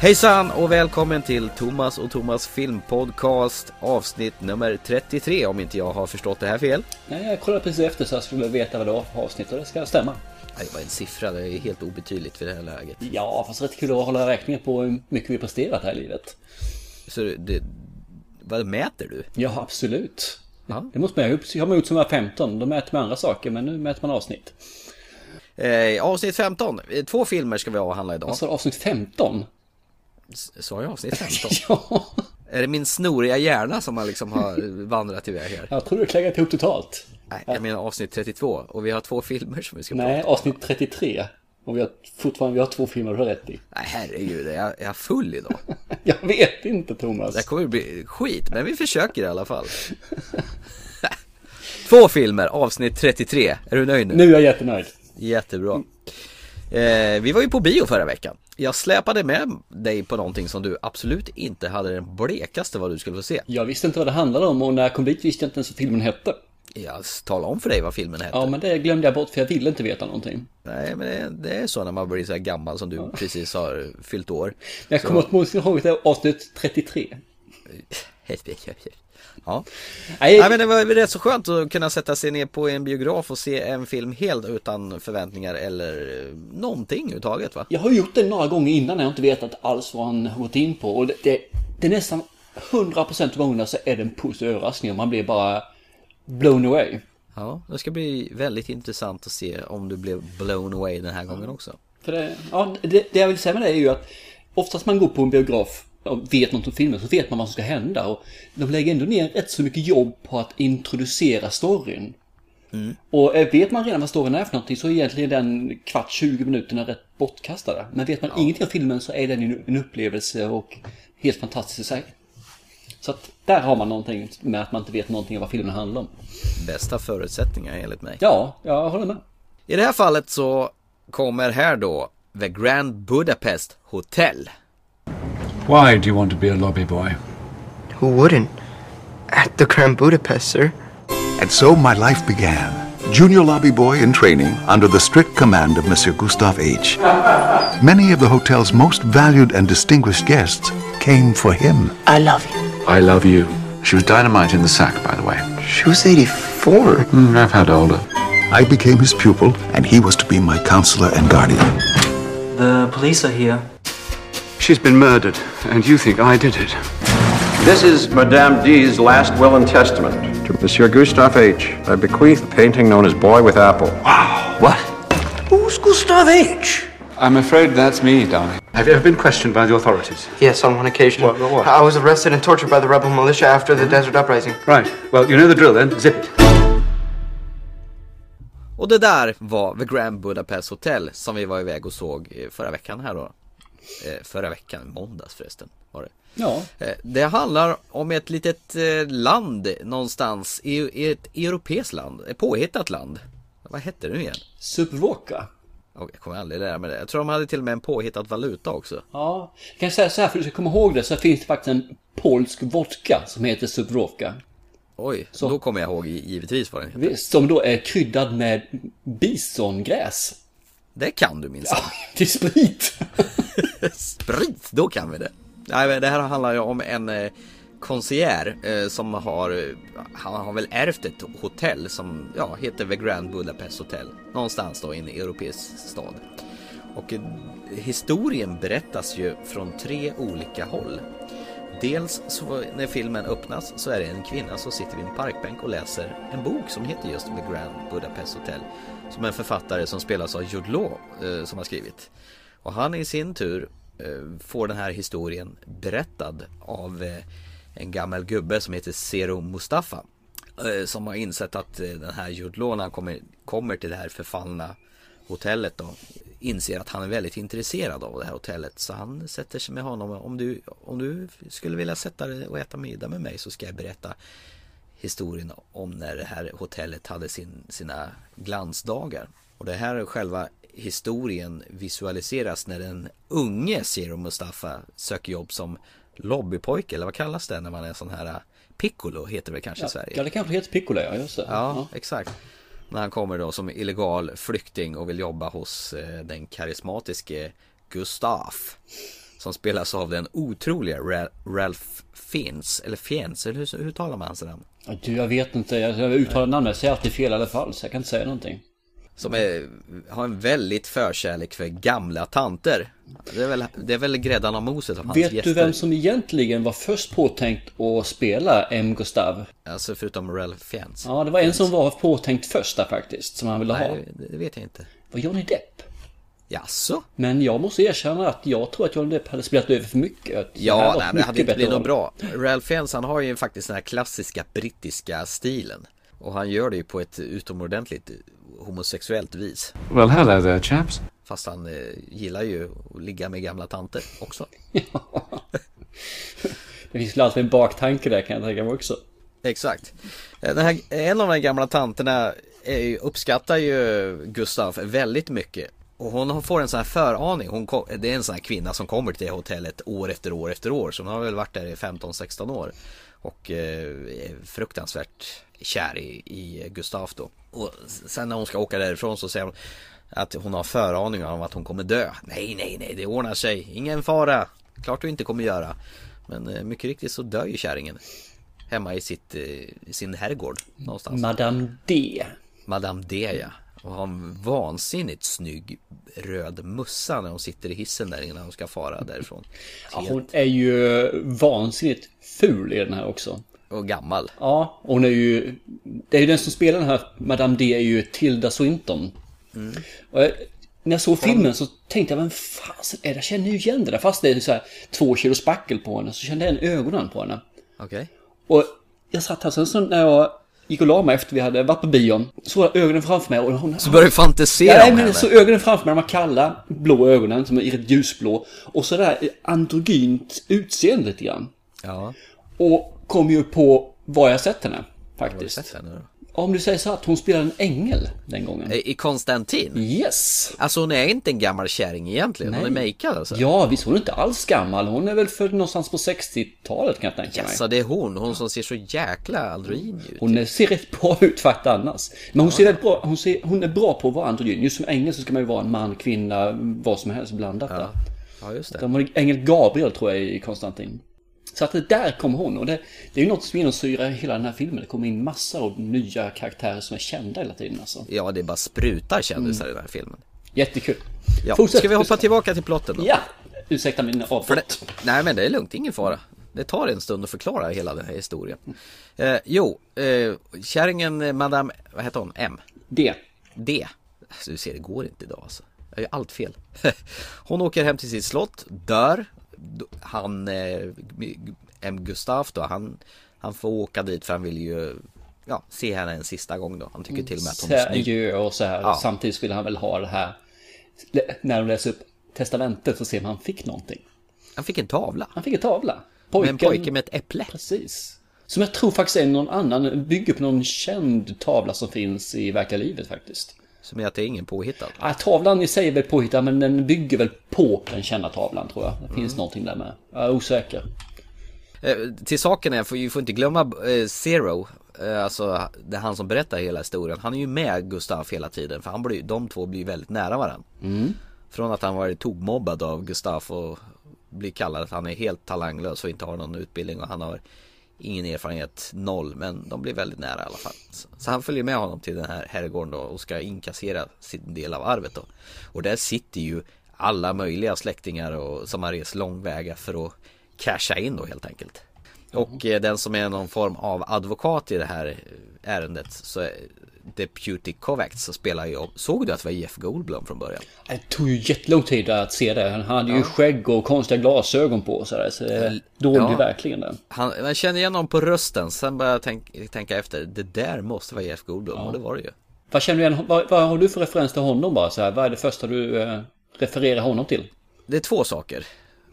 Hejsan och välkommen till Thomas och Thomas filmpodcast avsnitt nummer 33 om inte jag har förstått det här fel. Nej, jag kollade precis efter så jag skulle veta vad det var för avsnitt och det ska stämma. Nej, Det var en siffra, det är helt obetydligt vid det här läget. Ja, fast rätt kul att hålla räkning på hur mycket vi presterat här i livet. Så det, vad mäter du? Ja, absolut. Ja. Det måste man ju. Jag har man gjort som var 15. Då mäter man andra saker, men nu mäter man avsnitt. Eh, avsnitt 15, Eh, två filmer ska vi avhandla idag. Alltså avsnitt 15? Sa jag avsnitt 15? Ja, är det min snoriga hjärna som har liksom har vandrat iväg här? jag tror du klaggat ihop totalt. Nej, jag menar avsnitt 32 och vi har två filmer som vi ska Nej, prata om. avsnitt 33. Och vi har fortfarande vi har två filmer du har rätt i. Nej, herregud, är jag, är jag full idag? Jag vet inte Thomas. Det kommer bli skit, men vi försöker i alla fall. Två filmer, avsnitt 33. Är du nöjd nu? Nu är jag jättenöjd. Jättebra. Eh, vi var ju på bio förra veckan. Jag släpade med dig på någonting som du absolut inte hade den blekaste vad du skulle få se. Jag visste inte vad det handlade om och när jag kom dit visste jag inte ens vad filmen hette. Jag talade om för dig vad filmen hette. Ja, men det glömde jag bort för jag ville inte veta någonting. Nej, men det, det är så när man blir så här gammal som du precis har fyllt år. Jag kommer åtminstone ihåg det avsnitt 33. Ja. Nej, men det var rätt så skönt att kunna sätta sig ner på en biograf och se en film helt utan förväntningar eller eh, någonting överhuvudtaget va? jag har gjort det några gånger innan när jag inte vetat alls vad han gått in på. Och det, det, det är nästan 100% av gångerna så är det en positiv överraskning och man blir bara blown away. Ja, det ska bli väldigt intressant att se om du blev blown away den här gången också. För det, ja, det, det jag vill säga med det är ju att oftast man går på en biograf vet något om filmen så vet man vad som ska hända. Och de lägger ändå ner rätt så mycket jobb på att introducera storyn. Och eh, vet man redan vad storyn är för någonting så är egentligen den kvart, 20 minuterna rätt bortkastade. Men vet man ingenting om filmen så är den en- en upplevelse och helt fantastisk i sig. Så att där har man någonting med att man inte vet någonting om vad filmen handlar om. Bästa förutsättningar enligt mig. Ja, jag håller med. I det här fallet så kommer här då The Grand Budapest Hotel. Why do you want to be a lobby boy? Who wouldn't? At the Grand Budapest, sir. And so my life began. Junior lobby boy in training under the strict command of Monsieur Gustave H. Many of the hotel's most valued and distinguished guests came for him. I love you. I love you. She was dynamite in the sack, by the way. She was 84. Mm, I've had older. I became his pupil, and he was to be my counselor and guardian. The police are here. She's been murdered, and you think I did it. This is Madame D's last will and testament. To Monsieur Gustave H. I bequeath a painting known as Boy with Apple. Wow. What? Who's Gustave H? I'm afraid that's me, darling. Have you ever been questioned by the authorities? Yes, on one occasion. What- what- what? I was arrested and tortured by the rebel militia after the hmm? desert uprising. Right. Well, you know the drill then. Zip it. Och det där var The Grand Budapest Hotel som vi var iväg och såg förra veckan här då. Eh, förra veckan, måndags förresten var det. Ja, Eh, Det handlar om ett litet eh, land någonstans i ett europeiskt land, ett påhittat land. Vad hette det nu igen? Subvoka. Oh, jag kommer aldrig lära mig det. Jag tror de hade till och med en påhittad valuta också. Ja, kan jag säga så här för att du ska komma ihåg det så finns det faktiskt en polsk vodka som heter Subrovka. Oj, då kommer jag ihåg gi- givetvis vad den heter. Som då är kryddad med bisongräs. Det kan du minsann. Till sprit. Sprit, då kan vi det. Nej, men det här handlar ju om en eh, concierge eh, som har, eh, han har väl ärvt ett hotell som ja, heter The Grand Budapest Hotel. Någonstans då i en europeisk stad. Och eh, historien berättas ju från tre olika håll. Dels så när filmen öppnas så är det en kvinna som sitter vid en parkbänk och läser en bok som heter just The Grand Budapest Hotel. Som en författare som spelas av Jude Law eh, som har skrivit. Och han i sin tur eh, får den här historien berättad av eh, en gammal gubbe som heter Zero Mustafa. Som har insett att den här Jude Law när han kommer, kommer till det här förfallna hotellet då inser att han är väldigt intresserad av det här hotellet så han sätter sig med honom om du, om du skulle vilja sätta dig och äta middag med mig så ska jag berätta historien om när det här hotellet hade sin, sina glansdagar. Och det här är själva historien visualiseras när den unge Zero Mustafa söker jobb som lobbypojke eller vad kallas det när man är sån här piccolo heter det kanske i Sverige. Ja, det kanske heter Piccola, ja just det. Ja, exakt. När han kommer då som illegal flykting och vill jobba hos eh, den karismatiske Gustaf. Som spelas av den otroliga Ra- Ralph Fiennes, eller Fiennes, eller hur, hur talar man hans namn? Du, jag vet inte. Jag uttalar namnet. Jag säger alltid fel i alla fall. Så jag kan inte säga någonting. Som är, har en väldigt förkärlek för gamla tanter. Det är väl, det är väl gräddan av moset av hans Vet gäster. du vem som egentligen var först påtänkt att spela M. Gustav? Alltså förutom Ralph Fiennes. Ja, det var en som var påtänkt först där faktiskt. Som han ville ha. Nej, det vet jag inte. Var Johnny Depp. Jaså? Men jag måste erkänna att jag tror att Johnny Depp hade spelat över för mycket. Här Ja, nej, men det hade inte bättre blivit något bra. Ralph Fiennes han har ju faktiskt den här klassiska brittiska stilen. Och han gör det ju på ett utomordentligt homosexuellt vis. Well, hello there, chaps. Fast han eh, gillar ju att ligga med gamla tanter också. Det finns väl alltid en baktanke där kan jag tänka mig också. Exakt. Eh, Den här, en av de gamla tanterna är uppskattar ju Gustav väldigt mycket. Och hon får en sån här föraning. Hon kom, det är en sån här kvinna som kommer till det hotellet år efter år efter år. Så hon har väl varit där i 15-16 år. Och eh, är fruktansvärt kär i, i Gustav då. Och sen när hon ska åka därifrån så säger hon att hon har föraningar om att hon kommer dö. Nej, nej, nej, det ordnar sig. Ingen fara. Klart du inte kommer göra. Men eh, mycket riktigt så dör ju kärringen. Hemma i, sitt, eh, i sin herrgård någonstans. Madame D. Madame D ja. Och har en vansinnigt snygg röd mussa när hon sitter i hissen där innan hon ska fara därifrån. Ja, hon är ju vansinnigt ful i den här också. Och gammal. Ja, hon är ju... Det är ju den som spelar den här Madame D är ju Tilda Swinton. Och jag, när jag såg filmen så tänkte jag, vem fasen är det? Jag känner ju igen det där. Fast det är så här två kilo spackel på henne så kände jag en ögonen på henne. Okej. Och jag satt här sen så när jag gick och la mig efter vi hade varit på bion. Så var ögonen framför mig och hon... Så börjar du fantisera Ja, om henne. så ögonen framför mig, de var kalla, blå ögonen som är ljusblå. Och sådär androgynt utseende lite grann. Ja. Och kom ju på var jag sett henne, Har du faktiskt. sett henne då? Om du säger så att hon spelade en ängel den gången. I Konstantin? Yes! Alltså hon är inte en gammal kärring egentligen. Hon är Nej. makead alltså. Ja, visst hon är inte alls gammal. Hon är väl född någonstans på 60-talet kan jag tänka mig. Jaså, det är hon. Hon som ser så jäkla androgyn ut. Hon ser rätt bra ut faktiskt annars. Men hon ser rätt bra, hon, ser, hon är bra på att vara androgyn. Just som ängel så ska man ju vara en man, kvinna, vad som helst blandat där. Ja, just det. De ängel Gabriel tror jag i Konstantin. Så att det där kom hon och det, det är ju något som genomsyrar hela den här filmen. Det kommer in massor av nya karaktärer som är kända hela tiden alltså. Ja, det bara sprutar kändisar i den här filmen. Jättekul. Ja. Fortsätt, Ska vi hoppa tillbaka till plotten då? Ja! Ursäkta min avbrott. nej men det är lugnt, ingen fara. Det tar en stund att förklara hela den här historien. Eh, jo, eh, kärringen eh, Madame, vad heter hon? M? Det. D. Alltså, du ser, det går inte idag alltså. Jag gör allt fel. Hon åker hem till sitt slott, dör. Han, eh, M. Gustaf då, han, han får åka dit för han vill ju ja, se henne en sista gång då. Han tycker till och med att hon är snygg. Och så här. Ja. Samtidigt skulle han väl ha det här. När de läser upp testamentet så ser man han fick någonting. Han fick en tavla. Han fick en tavla. Med Pojken, en pojke med ett äpple. Precis. Som jag tror faktiskt är någon annan, bygger på någon känd tavla som finns i verkliga livet faktiskt. Som är att det är ingen påhittad. Ja, tavlan i sig är väl påhittad men den bygger väl på den kända tavlan tror jag. Det finns Mm. någonting där med. Jag är osäker. Eh, till saken är, får, vi får inte glömma eh, Zero, eh, alltså det är han som berättar hela historien. Han är ju med Gustav hela tiden för han blir, de två blir väldigt nära varandra. Från att han varit tokmobbad av Gustav och blir kallad att han är helt talanglös och inte har någon utbildning och han har ingen erfarenhet, noll, men de blir väldigt nära i alla fall. Så, han följer med honom till den här herrgården då och ska inkassera sin del av arvet då. Och där sitter ju alla möjliga släktingar och, som har rest långväga för att casha in då helt enkelt. Och eh, den som är någon form av advokat i det här eh, ärendet så Deputy Kovacs så spelar ju, såg du att det var Jeff Goldblum från början? Det tog ju jättelång tid att se det. Han hade ju skägg och konstiga glasögon på sådär. Så det dolde Ja. ju verkligen det. Han, man känner igen honom på rösten, sen började jag tänk, tänka efter, det där måste vara Jeff Goldblum och det var det ju. Vad känner du igen? Vad, vad har du för referens till honom bara så här? Vad är det första du eh, refererar honom till? Det är två saker.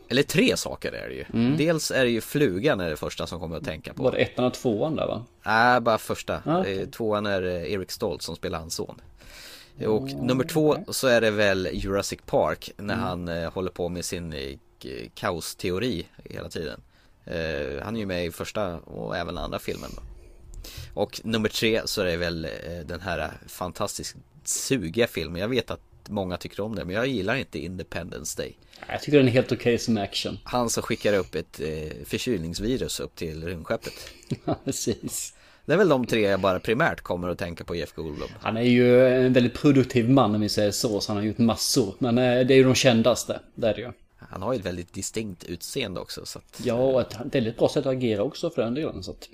Eller tre saker är det ju. Dels är det ju flugan är det första som kommer att tänka på. Var det ettan och tvåan där va? Nej, bara första. Ja. Eh, Tvåan är eh, Eric Stoltz som spelar hans son. Och nummer två så är det väl Jurassic Park när han eh, håller på med sin eh, kaosteori hela tiden. Eh, han är ju med i första och även andra filmen då. Och nummer tre så är det väl eh, den här fantastiskt sugiga filmen. Jag vet att att många tycker om det, men jag gillar inte Independence Day. Jag tycker den är helt okej som action. Han som skickar upp ett eh, förkylningsvirus upp till rymdskeppet. Ja, precis. Det är väl de tre jag bara primärt kommer att tänka på Jeff Goldblum. Han är ju en väldigt produktiv man om vi säger så, så han har gjort massor. Men eh, det är ju de kändaste, det är det ju. Han har ju ett väldigt distinkt utseende också. Så att, Ja, och ett väldigt bra sätt att agera också för den delen. Så att...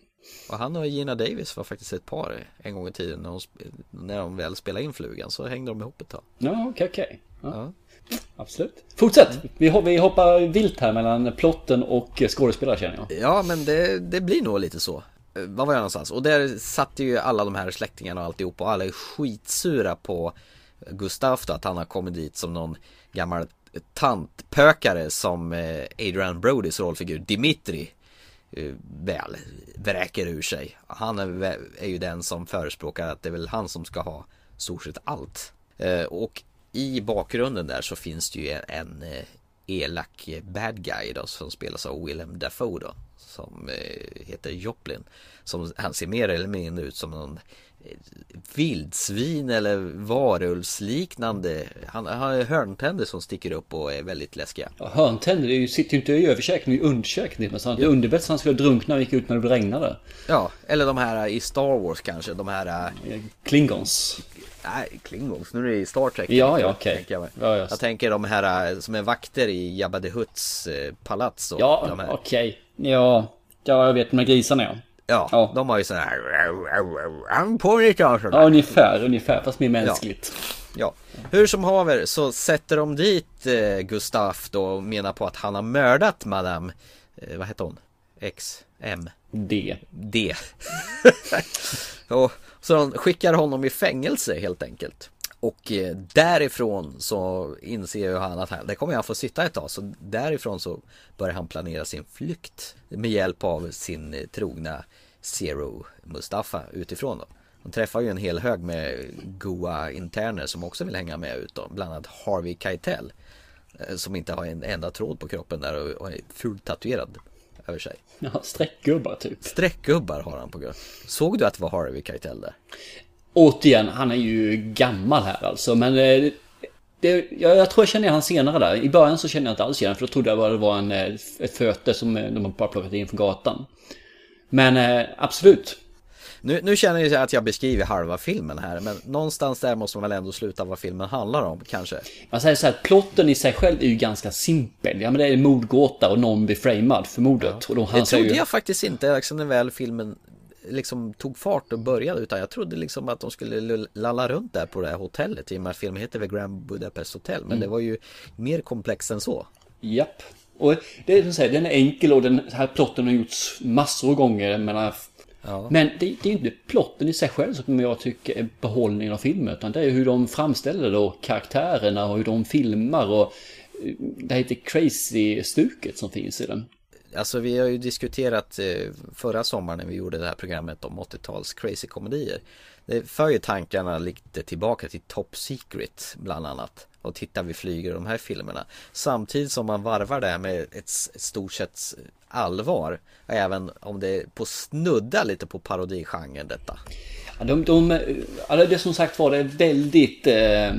och han och Gina Davis var faktiskt ett par en gång i tiden när de, sp- när de väl spelade in flugan så hängde de ihop ett tag. Ja, okej, okej. Absolut. Fortsätt! Vi, hop- vi hoppar vilt här mellan plotten och skådespelare känner jag. Ja, men det, det blir nog lite så. Eh, Var jag någonstans? Och där satt ju alla de här släktingarna och alltihop och alla är skitsura på Gustaf då, att han har kommit dit som någon gammal tantpökare som eh, Adrian Brodys rollfigur Dimitri Eh, väl vräker ur sig. Han är, är ju den som förespråkar att det är väl han som ska ha stort sett allt. Eh, Och i bakgrunden där så finns det ju en, en eh, elak bad guy då som spelas av Willem Dafoe då. Som eh, heter Joplin. Som han ser mer eller mindre ut som någon vildsvin eller varulvsliknande. Han, har hörntänder som sticker upp och är väldigt läskiga. Ja, hörntänder, det är ju, sitter ju inte i överkäken, det är underkäken. Men han hade underbett så han skulle drunkna och gick ut när det regnade. Ja, eller de här i Star Wars kanske. De här, eh, Klingons. nej, Klingons. Nu är det i Star Trek. Ja, ja, okej. tänker Jag. Ja, ja. jag tänker de här eh, som är vakter i Jabba the Hutts eh, palats. Och Ja, okej. Ja, ja, jag vet de här grisarna ja. Ja, Ja. de har ju sån här på sådär. Ja, ungefär, ungefär. Fast mer mänskligt. Ja, hur som haver så sätter de dit eh, Gustaf då och menar på att han har mördat Madame, eh, vad heter hon? X, M, Det. D. och, så de skickar honom i fängelse helt enkelt. Och eh, därifrån så inser ju han att han, det kommer han få sitta ett tag. Så därifrån så börjar han planera sin flykt. Med hjälp av sin eh, trogna Zero Mustafa utifrån då. Han träffar ju en hel hög med goa interner som också vill hänga med ut då. Bland annat Harvey Keitel. eh, Som inte har en enda tråd på kroppen där och, är fult tatuerad över sig. Ja, streckgubbar typ. Streckgubbar har han på grund. Såg du att det var Harvey Keitel där? Återigen, han är ju gammal här alltså. Men eh, det, jag, jag tror jag känner han senare där. I början så kände jag inte alls igen för då trodde jag bara det var en, eh, ett föte som de bara plockat in från gatan. Men eh, absolut. Nu, nu känner jag att jag beskriver halva filmen här men någonstans där måste man väl ändå sluta vad filmen handlar om kanske. Man säger så här, plotten i sig själv är ju ganska simpel. Ja men det är mordgåta och någon blir framad för mordet. Och då, Det trodde ju, jag faktiskt inte liksom när väl filmen liksom tog fart och började utan jag trodde liksom att de skulle lalla runt där på det här hotellet i och med att filmen heter väl Grand Budapest Hotel men det var ju mer komplext än så. Japp. Och det är som säger, den är enkel och den här plotten har gjorts massor av gånger. Menar, Men det, det är inte plotten i sig själv som jag tycker är behållningen av filmen. Utan det är hur de framställer då karaktärerna och hur de filmar och eh, det här lite crazy-stuket som finns i den. Alltså vi har ju diskuterat eh, förra sommaren när vi gjorde det här programmet om 80-tals crazy komedier. Det för ju tankarna lite tillbaka till Top Secret bland annat. Och titta vi flyger de här filmerna. Samtidigt som man varvar det här med ett stort sett allvar. Även om det är på snudda lite på parodigenren detta. Ja, de, de, eh, alltså det är som sagt var det är väldigt eh,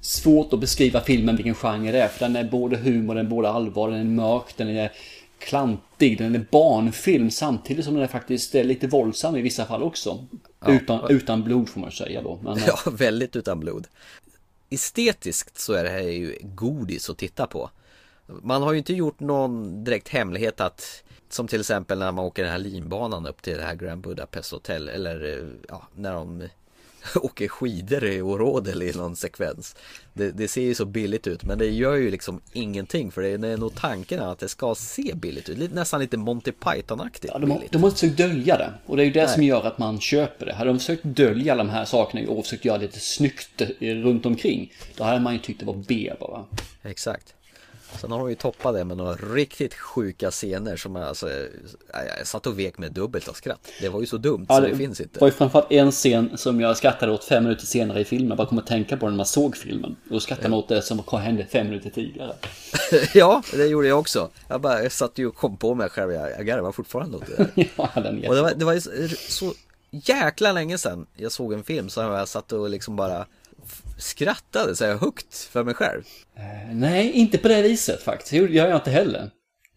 svårt att beskriva filmen vilken genre det är. För den är både humor, den är både allvar, den är mörk, den är klantig, den är barnfilm samtidigt som den är faktiskt eh, lite våldsam i vissa fall också. Utan, utan blod får man säga då. Men, eh, Ja, väldigt utan blod. Estetiskt så är det här ju godis att titta på. Man har ju inte gjort någon direkt hemlighet att som till exempel när man åker den här linbanan upp till det här Grand Budapest Hotel eller eh, ja, när de åker skidor i Årådel i någon sekvens. Det, det ser ju så billigt ut men det gör ju liksom ingenting för det är nog tanken att det ska se billigt ut. Nästan lite Monty Python-aktigt ja, de, billigt. de har inte försökt dölja det. Och det är ju det som gör att man köper det. Hade de försökt dölja alla de här sakerna och försökt göra lite snyggt runt omkring. Då hade man ju tyckt det var B bara. Exakt. Sen har de ju toppat det med några riktigt sjuka scener som jag, alltså, jag satt och vek med dubbelt av skratt. Det var ju så dumt så det, finns inte. var ju framförallt en scen som jag skrattade åt fem minuter senare i filmen. Jag bara kom att tänka på den när man såg filmen. Och skrattade man åt det som hände fem minuter tidigare. ja, det gjorde jag också. Jag bara jag satt ju och kom på mig själv. Jag, jag garvade fortfarande åt det ja, den är Och det var, det var ju så, jäkla länge sedan jag såg en film så jag satt och liksom bara skrattade så här högt för mig själv. Eh, Nej, inte på det viset faktiskt. Det gör jag inte heller.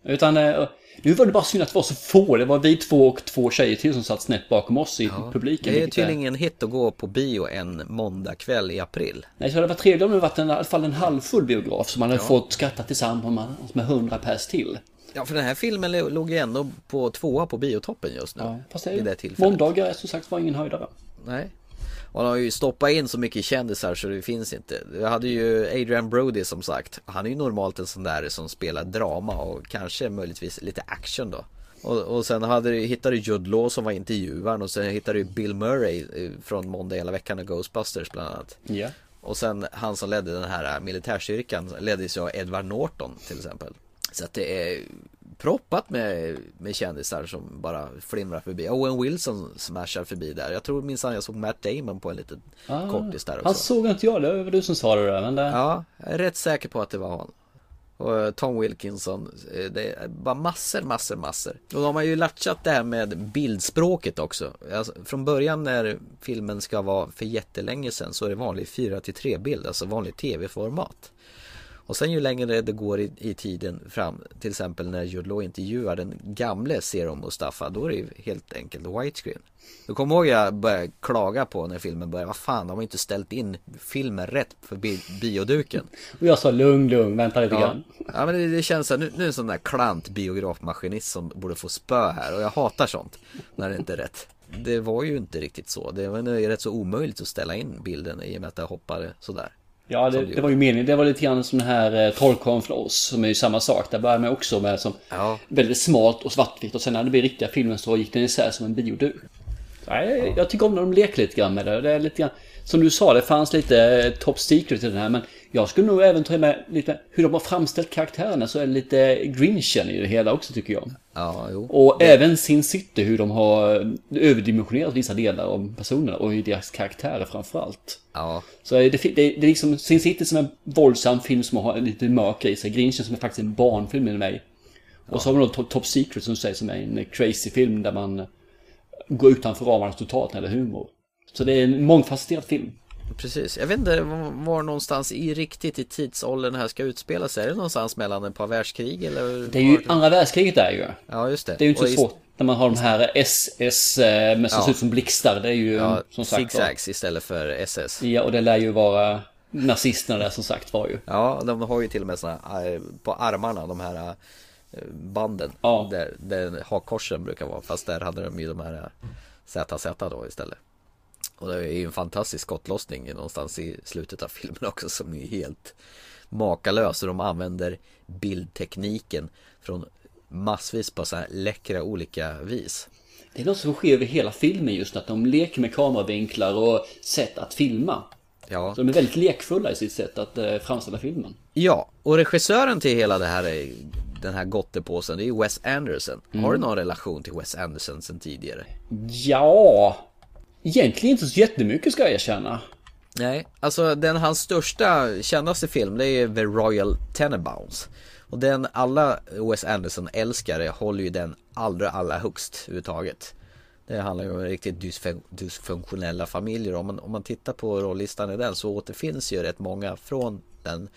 Utan eh, nu var det bara synd att det var så få. Det var vi två och två tjejer till som satt snett bakom oss i publiken. Det är tydligen ingen hit att gå på bio en måndagkväll i april. Nej, så det var trevligt om det varit en, i alla fall en halvfull biograf som man hade fått skratta tillsammans med hundra pers till. Ja, för den här filmen låg ju ändå på tvåa på biotoppen just nu. Ja, fast det vid det är, tillfället. måndagar som sagt var ingen höjdare. Nej. Och han har ju stoppat in så mycket kändisar så det finns inte. Vi hade ju Adrian Brody som sagt. Han är ju normalt en sån där som spelar drama och kanske möjligtvis lite action då. Och, och sen hade, du- hittade du Jude Law som var intervjuaren och sen hittade du Bill Murray eh, från Måndag hela veckan och Ghostbusters bland annat. Ja. Och sen han som ledde den här militärstyrkan leddes ju av Edward Norton till exempel. Så att det är proppat med, med kändisar som bara flimrar förbi. Owen Wilson smashar förbi där. Jag tror minsann jag såg Matt Damon på en liten kortis där Han också. såg inte jag, det var du som sa det där. Men det, Ja, jag är rätt säker på att det var han. Och eh, Tom Wilkinson, eh, det är bara massor, massor, massor. Och de har ju latchat det här med bildspråket också. Alltså, från början när filmen ska vara för jättelänge sedan så är det vanlig 4 till 3 bild, alltså vanlig tv-format. Och sen ju längre det går i, i tiden fram, till exempel när Jude Law intervjuar den gamle Zero Mustafa, då är det ju helt enkelt widescreen. Du kommer ihåg jag började klaga på när filmen började, vad fan, de har inte ställt in filmen rätt för bi bioduken. och jag sa lugn, lugn, vänta lite Ja, grann. ja men det, det känns så här, nu, nu är en sån där klant biografmaskinist som borde få spö här och jag hatar sånt när det inte är rätt. Det var ju inte riktigt så, det var rätt så omöjligt att ställa in bilden i och med att det hoppade sådär. Ja, det, det var ju meningen. Det var lite grann som den här eh, Trollkarlen från oss, som är ju samma sak. Där började man också med som Ja. väldigt smalt och svartvitt och sen när det blev riktiga filmen så gick den isär som en bioduk. Nej, Jag tycker om när de leker lite grann med det. Det är lite grann, som du sa, det fanns lite eh, top secret i den här, men jag skulle nog även ta med lite hur de har framställt karaktärerna så är det lite grinchen i det hela också tycker jag. Ja, jo. Och även Sin City, hur de har överdimensionerat vissa delar av personerna och deras karaktärer framförallt. Ja, Så det, det, det är liksom Sin City som en våldsam film som har lite mörker i sig. Grinchen som är faktiskt en barnfilm med mig. Och så har vi då Top, Top Secret som du säger som är en crazy film där man går utanför ramarna totalt när det är humor. Så det är en mångfacetterad film. Precis. Jag vet inte var, någonstans i riktigt i tidsåldern det här ska utspela sig. Är det någonstans mellan ett par världskrig eller? Det är ju andra världskriget där ju. Ja, just det. Det är ju inte Och så svårt när man har de här SS eh, med som Ja. ser ut som blixtar. Det är ju Ja, som sagt zigzags istället för SS. Ja, och det lär ju vara nazisterna där som sagt var ju. Ja, de har ju till och med såna här, på armarna, de här eh, banden. Ja. Där, där hakkorsen brukar vara, fast där hade de ju de här eh, ZZ då istället. Och det är ju en fantastisk skottlossning någonstans i slutet av filmen också som är helt makalös. Och de använder bildtekniken från massvis på så här läckra olika vis. Det är något som sker över hela filmen just att de leker med kameravinklar och sätt att filma. Ja, Så de är väldigt lekfulla i sitt sätt att eh, framställa filmen. ja och regissören till hela det här den här gottepåsen, det är ju Wes Anderson. Har du någon relation till Wes Anderson sen tidigare? Ja, egentligen inte så jättemycket ska jag erkänna. Nej, alltså den hans största, kändaste film det är The Royal Tenenbaums. Och den alla Wes Anderson älskare håller ju den allra, allra högst överhuvudtaget. Det handlar ju om riktigt dysfun- dysfunktionella familjer. Om man, om man tittar på rollistan i den så återfinns ju rätt många från den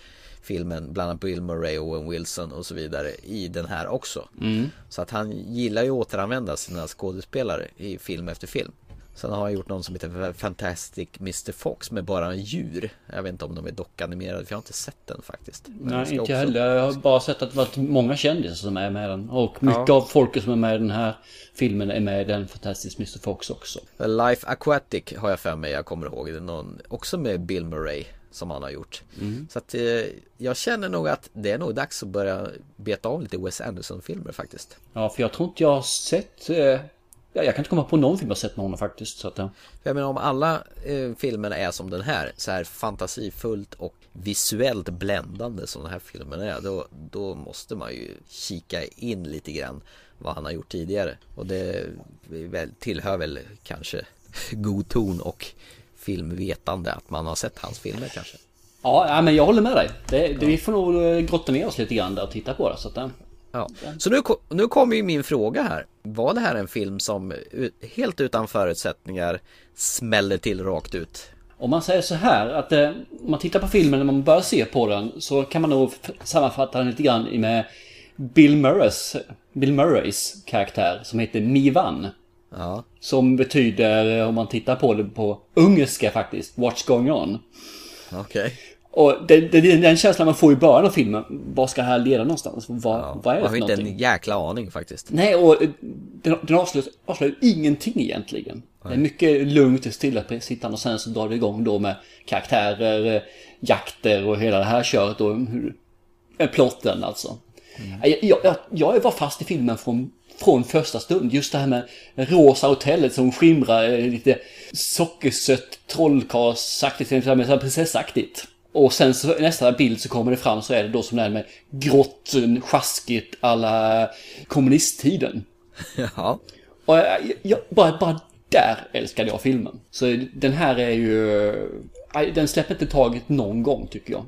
filmen, bland annat Bill Murray, Owen Wilson och så vidare i den här också. Så att han gillar ju att återanvända sina skådespelare i film efter film. Sen har han gjort någon som heter Fantastic Mr Fox med bara djur. Jag vet inte om de är dockanimerade för jag har inte sett den faktiskt. Men Nej, inte också- jag heller. Jag har bara sett att det varit många kändisar som är med i den. Och mycket Ja. av folket som är med i den här filmen är med i den Fantastic Mr Fox också. Life Aquatic har jag för mig, jag kommer ihåg. Det någon, också med Bill Murray som han har gjort. Så att eh, jag känner nog att det är nog dags att börja beta av lite Wes Anderson-filmer faktiskt. Ja, för jag tror inte jag har sett... Eh, ja, jag kan inte komma på någon film jag sett med honom faktiskt. Så att, ja. Jag menar om alla eh, filmerna är som den här, så här fantasifullt och visuellt bländande som den här filmen är, då, då måste man ju kika in lite grann vad han har gjort tidigare. Och det väl, tillhör väl kanske god ton och filmvetande att man har sett hans filmer kanske. Ja, men jag håller med dig. Det, det, Vi får nog eh, grotta ner oss lite grann där och titta på det. Så att, Ja. Så nu, nu kommer ju min fråga här. Var det här en film som helt utan förutsättningar smäller till rakt ut? Om man säger så här att eh, om man tittar på filmen när man börjar se på den så kan man nog sammanfatta den lite grann med Bill Murrays, Bill Murrays karaktär som heter Mivan. Ja. Som betyder, eh, om man tittar på det på ungerska faktiskt, What's going on? Okej. Och det, det, den känslan man får i början av filmen. Vad ska det här leda någonstans? Vad, Ja. vad är det Man för har inte någonting? en jäkla aning faktiskt. Nej, och eh, den, den avslöjar, avslöjar ingenting egentligen. Det är mycket lugnt och stilla sittande och sen så drar det igång då med karaktärer, eh, jakter och hela det här köret och hur, plotten alltså. Jag, jag, jag, jag var fast i filmen från, från första stund. Just det här med rosa hotellet som skimrar eh, lite sockersött trollkarlsaktigt, prinsessaktigt. Och sen så nästa bild så kommer det fram så är det då som det här med grått, sjaskigt alla kommunisttiden. Ja. Och jag, jag, bara, bara där älskade jag filmen. Så den här är ju... Den släpper inte taget någon gång tycker jag.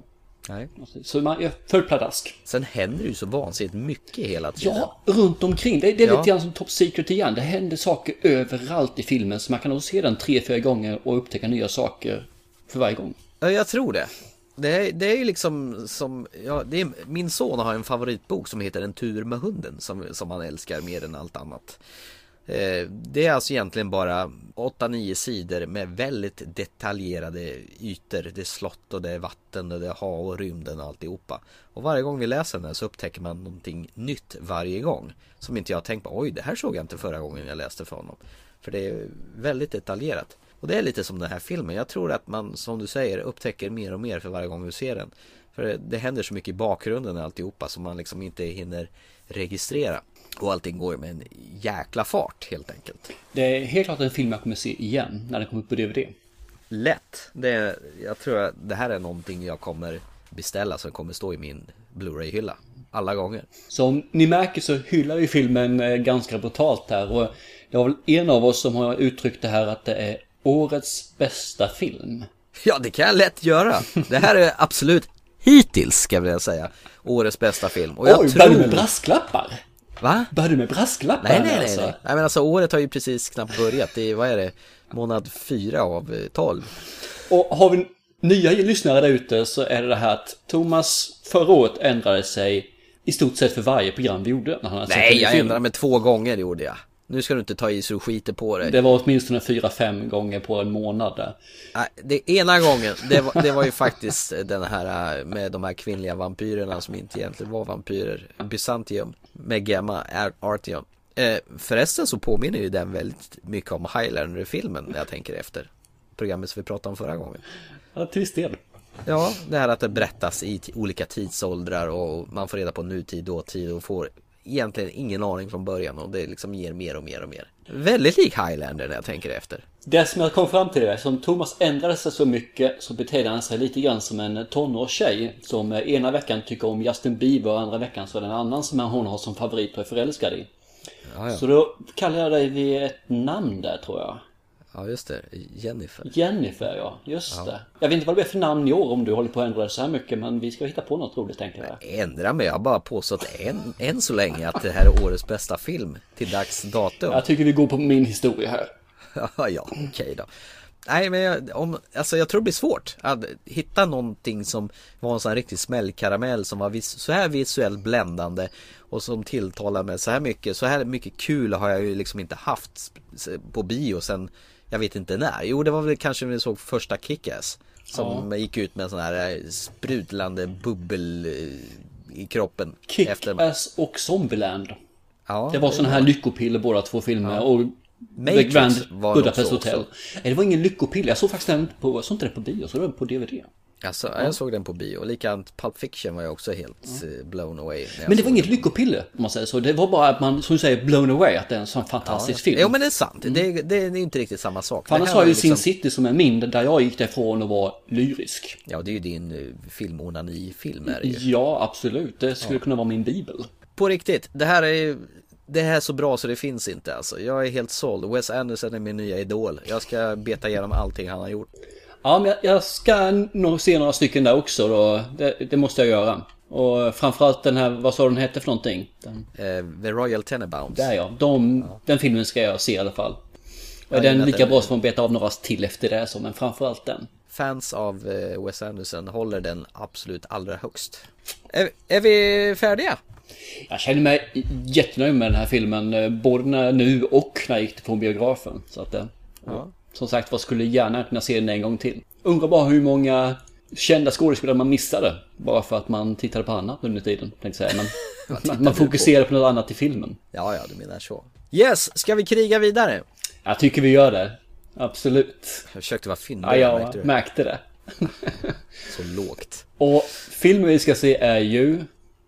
Nej. Så man, jag föll pladask. Sen händer det ju så vansinnigt mycket hela tiden. Ja, runt omkring. Det, det är Ja. lite grann som Top Secret igen. Det händer saker överallt i filmen. Så man kan nog se den tre, fyra gånger och upptäcka nya saker för varje gång. Ja, jag tror det. Det är, det är ju liksom som, ja, det är, min son har en favoritbok som heter En tur med hunden som, som han älskar mer än allt annat. Eh, det är alltså egentligen bara 8-9 sidor med väldigt detaljerade ytor. Det är slott och det är vatten och det är hav och rymden och alltihopa. Och varje gång vi läser den här så upptäcker man någonting nytt varje gång. Som inte jag tänkt på, oj det här såg jag inte förra gången jag läste för honom. För det är väldigt detaljerat. Och det är lite som den här filmen. Jag tror att man, som du säger, upptäcker mer och mer för varje gång vi ser den. För det, händer så mycket i bakgrunden och alltihopa som man liksom inte hinner registrera. Och allting går med en jäkla fart helt enkelt. Det är helt klart en film jag kommer se igen när den kommer upp på DVD. Lätt. Det, jag tror att det här är någonting jag kommer beställa som kommer stå i min Blu-ray-hylla. Alla gånger. Som ni märker så hyllar vi filmen eh, ganska brutalt här och det var väl en av oss som har uttryckt det här att det är årets bästa film. Ja, det kan jag lätt göra. Det här är absolut hittills, ska jag vilja säga, årets bästa film. Och jag Oj, tror... börjar du med brasklappar? Va? Börjar du med brasklappar? Nej, nej, nej, alltså? nej. nej men alltså året har ju precis knappt börjat. Det är, vad är det? Månad fyra av eh, 12. Och har vi nya lyssnare där ute så är det det här att Thomas förra året ändrade sig i stort sett för varje program vi gjorde. När han hade sett Nej, ny jag ändrade mig två gånger gjorde jag. Nu ska du inte ta i så du skiter på dig. Det var åtminstone fyra, fem gånger på en månad där. Nej, det ena gången, det var, det var ju faktiskt den här eh, med de här kvinnliga vampyrerna som inte egentligen var vampyrer. Byzantium med Gemma Ar- Artyom. Eh, förresten så påminner ju den väldigt mycket om Highlander-filmen när jag tänker efter. Programmet som vi pratade om förra gången. Ja, till viss del. Ja, det här att det berättas i olika tidsåldrar och man får reda på nutid, dåtid och får egentligen ingen aning från början och det liksom ger mer och mer och mer. Väldigt lik Highlander när jag tänker efter. Det som jag kom fram till är, som Thomas ändrade sig så mycket så betedde han sig lite grann som en tonårstjej som ena veckan tycker om Justin Bieber och andra veckan så är det en annan som hon har som favorit och är förälskad i. Ja, ja. Så då kallar jag dig vid ett namn där tror jag. Ja just det. Jennifer. Jennifer ja, just det. Jag vet inte vad det är för namn i år om du håller på att ändra så här mycket men vi ska hitta på något roligt tänker jag. Ändra mig, jag har bara påstått än, än så länge att det här är årets bästa film till dags datum. Jag tycker vi går på min historia här. Ja, ja okej då. Nej, men jag, om, alltså jag tror det blir svårt att hitta någonting som var en sån här riktig smällkaramell som var vis, så här visuellt bländande och som tilltalar mig så här mycket. Så här mycket kul har jag ju liksom inte haft på bio sen jag vet inte när. Jo, det var väl kanske när vi såg första Kick-Ass som gick ut med en sån här eh, sprudlande bubbel eh, i kroppen. Kick-Ass och Zombieland. Ja, Det var sådana här lyckopiller båda två filmer. Och Matrix The Grand var Budapest också- Hotel. Nej, det var ingen lyckopiller. Jag såg faktiskt den på, jag såg inte den på bio, jag såg den på DVD. Alltså, jag såg den på bio. Likadant Pulp Fiction var jag också helt eh, blown away. Men det var inget lyckopiller om man säger så. Det var bara att man, som du säger, blown away. Att det är en sån fantastisk film. Jo men det är sant, det, det, det är inte riktigt samma sak. För annars har ju liksom- Sin City som är min, där jag gick därifrån och var lyrisk. Ja det är ju din uh, filmonani-film är det ju. Ja, absolut. Det skulle kunna vara min bibel. På riktigt, det här är det här är så bra så det finns inte alltså. Jag är helt såld. Wes Anderson är min nya idol. Jag ska beta igenom allting han har gjort. Ja, men jag, ska nog se några stycken där också då. Det, det måste jag göra. Och framförallt den här, vad sa den hette för någonting? Den, Eh, The Royal Tenenbaums. där ja, de, den filmen ska jag se i alla fall. Och är Ja, den den- lika bra som att beta av några till efter det så, men framförallt den. fans av eh, Wes Anderson håller den absolut allra högst. Är, är vi färdiga? Jag känner mig jättenöjd med den här filmen. eh, Både nu och när jag gick på biografen. Så att, Ja. Som sagt var skulle gärna kunna se den en gång till. Undrar bara hur många kända skådespelare man missade. Bara för att man tittade på annat under tiden. Tänkte säga. Men man, man fokuserade på något annat i filmen. Ja, ja, du menar så. Yes, ska vi kriga vidare? Jag tycker vi gör det. Absolut. Jag försökte vara fyndig, Ja, jag märkte märkte det. Så lågt. Och filmen vi ska se är ju...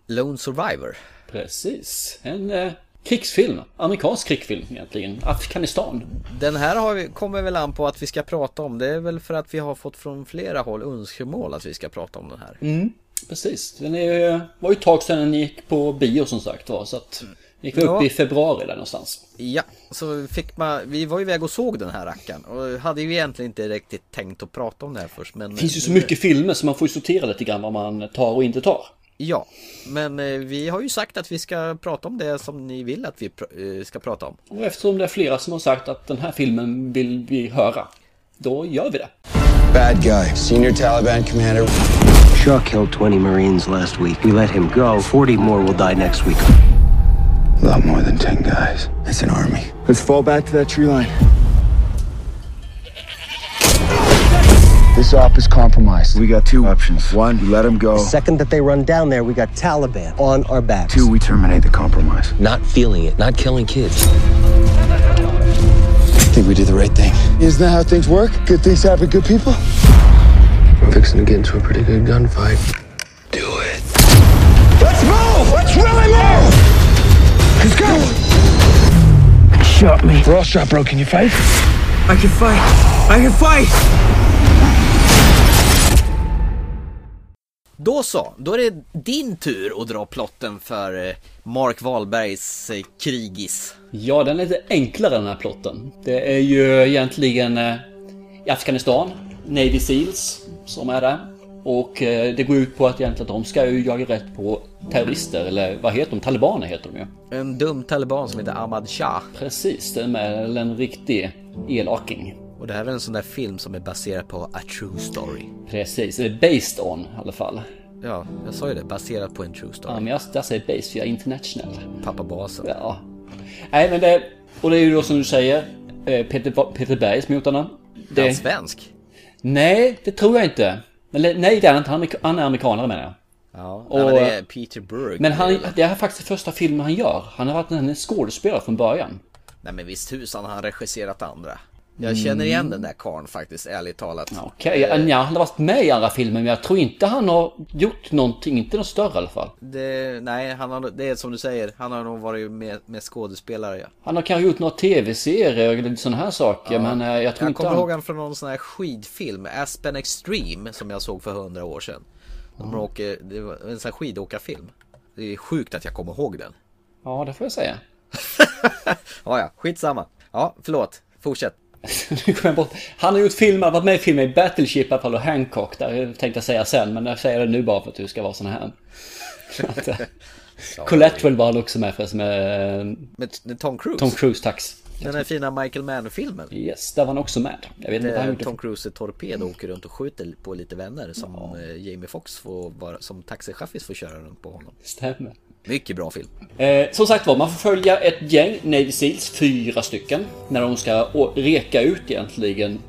Lone Survivor. Precis. En eh, krigsfilm. Amerikansk krigsfilm egentligen. Afghanistan. Den här vi, kommer väl an på att vi ska prata om. Det är väl för att vi har fått från flera håll önskemål att vi ska prata om den här. Mm, precis. Den är, var ju ett tag sedan den gick på bio som sagt var. Så att gick vi upp Ja. i februari där någonstans. Ja, så fick man, vi var ju iväg och såg den här rackaren och hade ju egentligen inte riktigt tänkt att prata om det här först men Det finns ju så mycket filmer så man får ju sortera lite grann vad man tar och inte tar. Ja, men eh, vi har ju sagt att vi ska prata om det som ni vill att vi pr- eh, ska prata om. Och eftersom det är flera som har sagt att den här filmen vill vi höra. Då gör vi det. Bad guy, senior Taliban commander. Shaw killed 20 Marines last week. We let him go. 40 more will die next week. A lot more than 10 guys. That's an army. Let's fall back to that tree line. This op is compromised. We got two options. One, we let them go. The second that they run down there, we got Taliban on our backs. Two, we terminate the compromise. Not feeling it, not killing kids. I think we did the right thing. Isn't that how things work? Good things happen to good people? We're fixing to get into a pretty good gunfight. Do it. Let's move! Let's really move! Let's go! Shot me. We're all shot, bro. Can you fight? I can fight. I can fight. Då så, då är det din tur att dra plotten för eh, Mark Wahlbergs eh, Krigis. Ja, den är lite enklare den här plotten. Det är ju egentligen eh, i Afghanistan, Navy Seals som är där. Och det går ut på att egentligen de ska ju jaga rätt på terrorister, eller vad heter de? Talibaner heter de ju. En dum taliban som heter Ahmad Shah. Precis, det är med en riktig elaking. Och det här är väl en sån där film som är baserad på a true story. Precis, eller based on i alla fall. Ja, jag sa ju det, baserat på en true story. Ja, men jag, jag säger base, för jag är international. Pappa basen. Ja. Nej, men det... Och det är ju då som du säger, eh, Peter, Peter Berg som gjort den. Är Det, han svensk? nej, det tror jag inte. Eller nej, det är han inte. Han är, han är amerikanare menar jag. Ja, Och- Nej, men det är Peter Burke. Men han, det är faktiskt första filmen han gör. Han har varit en skådespelare från början. Nej men visst tusan har han regisserat andra. Jag känner igen den där karln faktiskt, ärligt talat. Okej, ja, ja, han har varit med i andra filmer men jag tror inte han har gjort någonting, inte något större i alla fall. Det, nej, han har, det är som du säger, han har nog varit med, med skådespelare ja. Han har kanske gjort några tv-serier eller sådana här saker men eh, jag tror Jag inte kommer han... ihåg han från någon sån här skidfilm, Aspen Extreme, som jag såg för hundra år sedan. De åker, det var en sån här skidåkarfilm. Det är sjukt att jag kommer ihåg den. Ja, det får jag säga. Ja, ja, skitsamma. Ja, förlåt. Fortsätt. Han har gjort filmer, varit med i filmer i Battleship och Hancock där tänkte jag säga sen men jag säger det nu bara för att du ska vara sån här. Eh, Collateral var han också med förresten med eh, Med, med Tom Cruise? Tom Cruise, tack. Den här fina Michael Mann-filmen. Yes, där var han också med. Jag vet inte vad han gjorde. Tom Cruise är torped och åker runt och skjuter på lite vänner som eh, Jamie Foxx får vara, som taxichaffis får köra runt på honom. Stämmer. Mycket bra film. Eh, som sagt var, man får följa ett gäng Navy Seals, fyra stycken, när de ska reka ut egentligen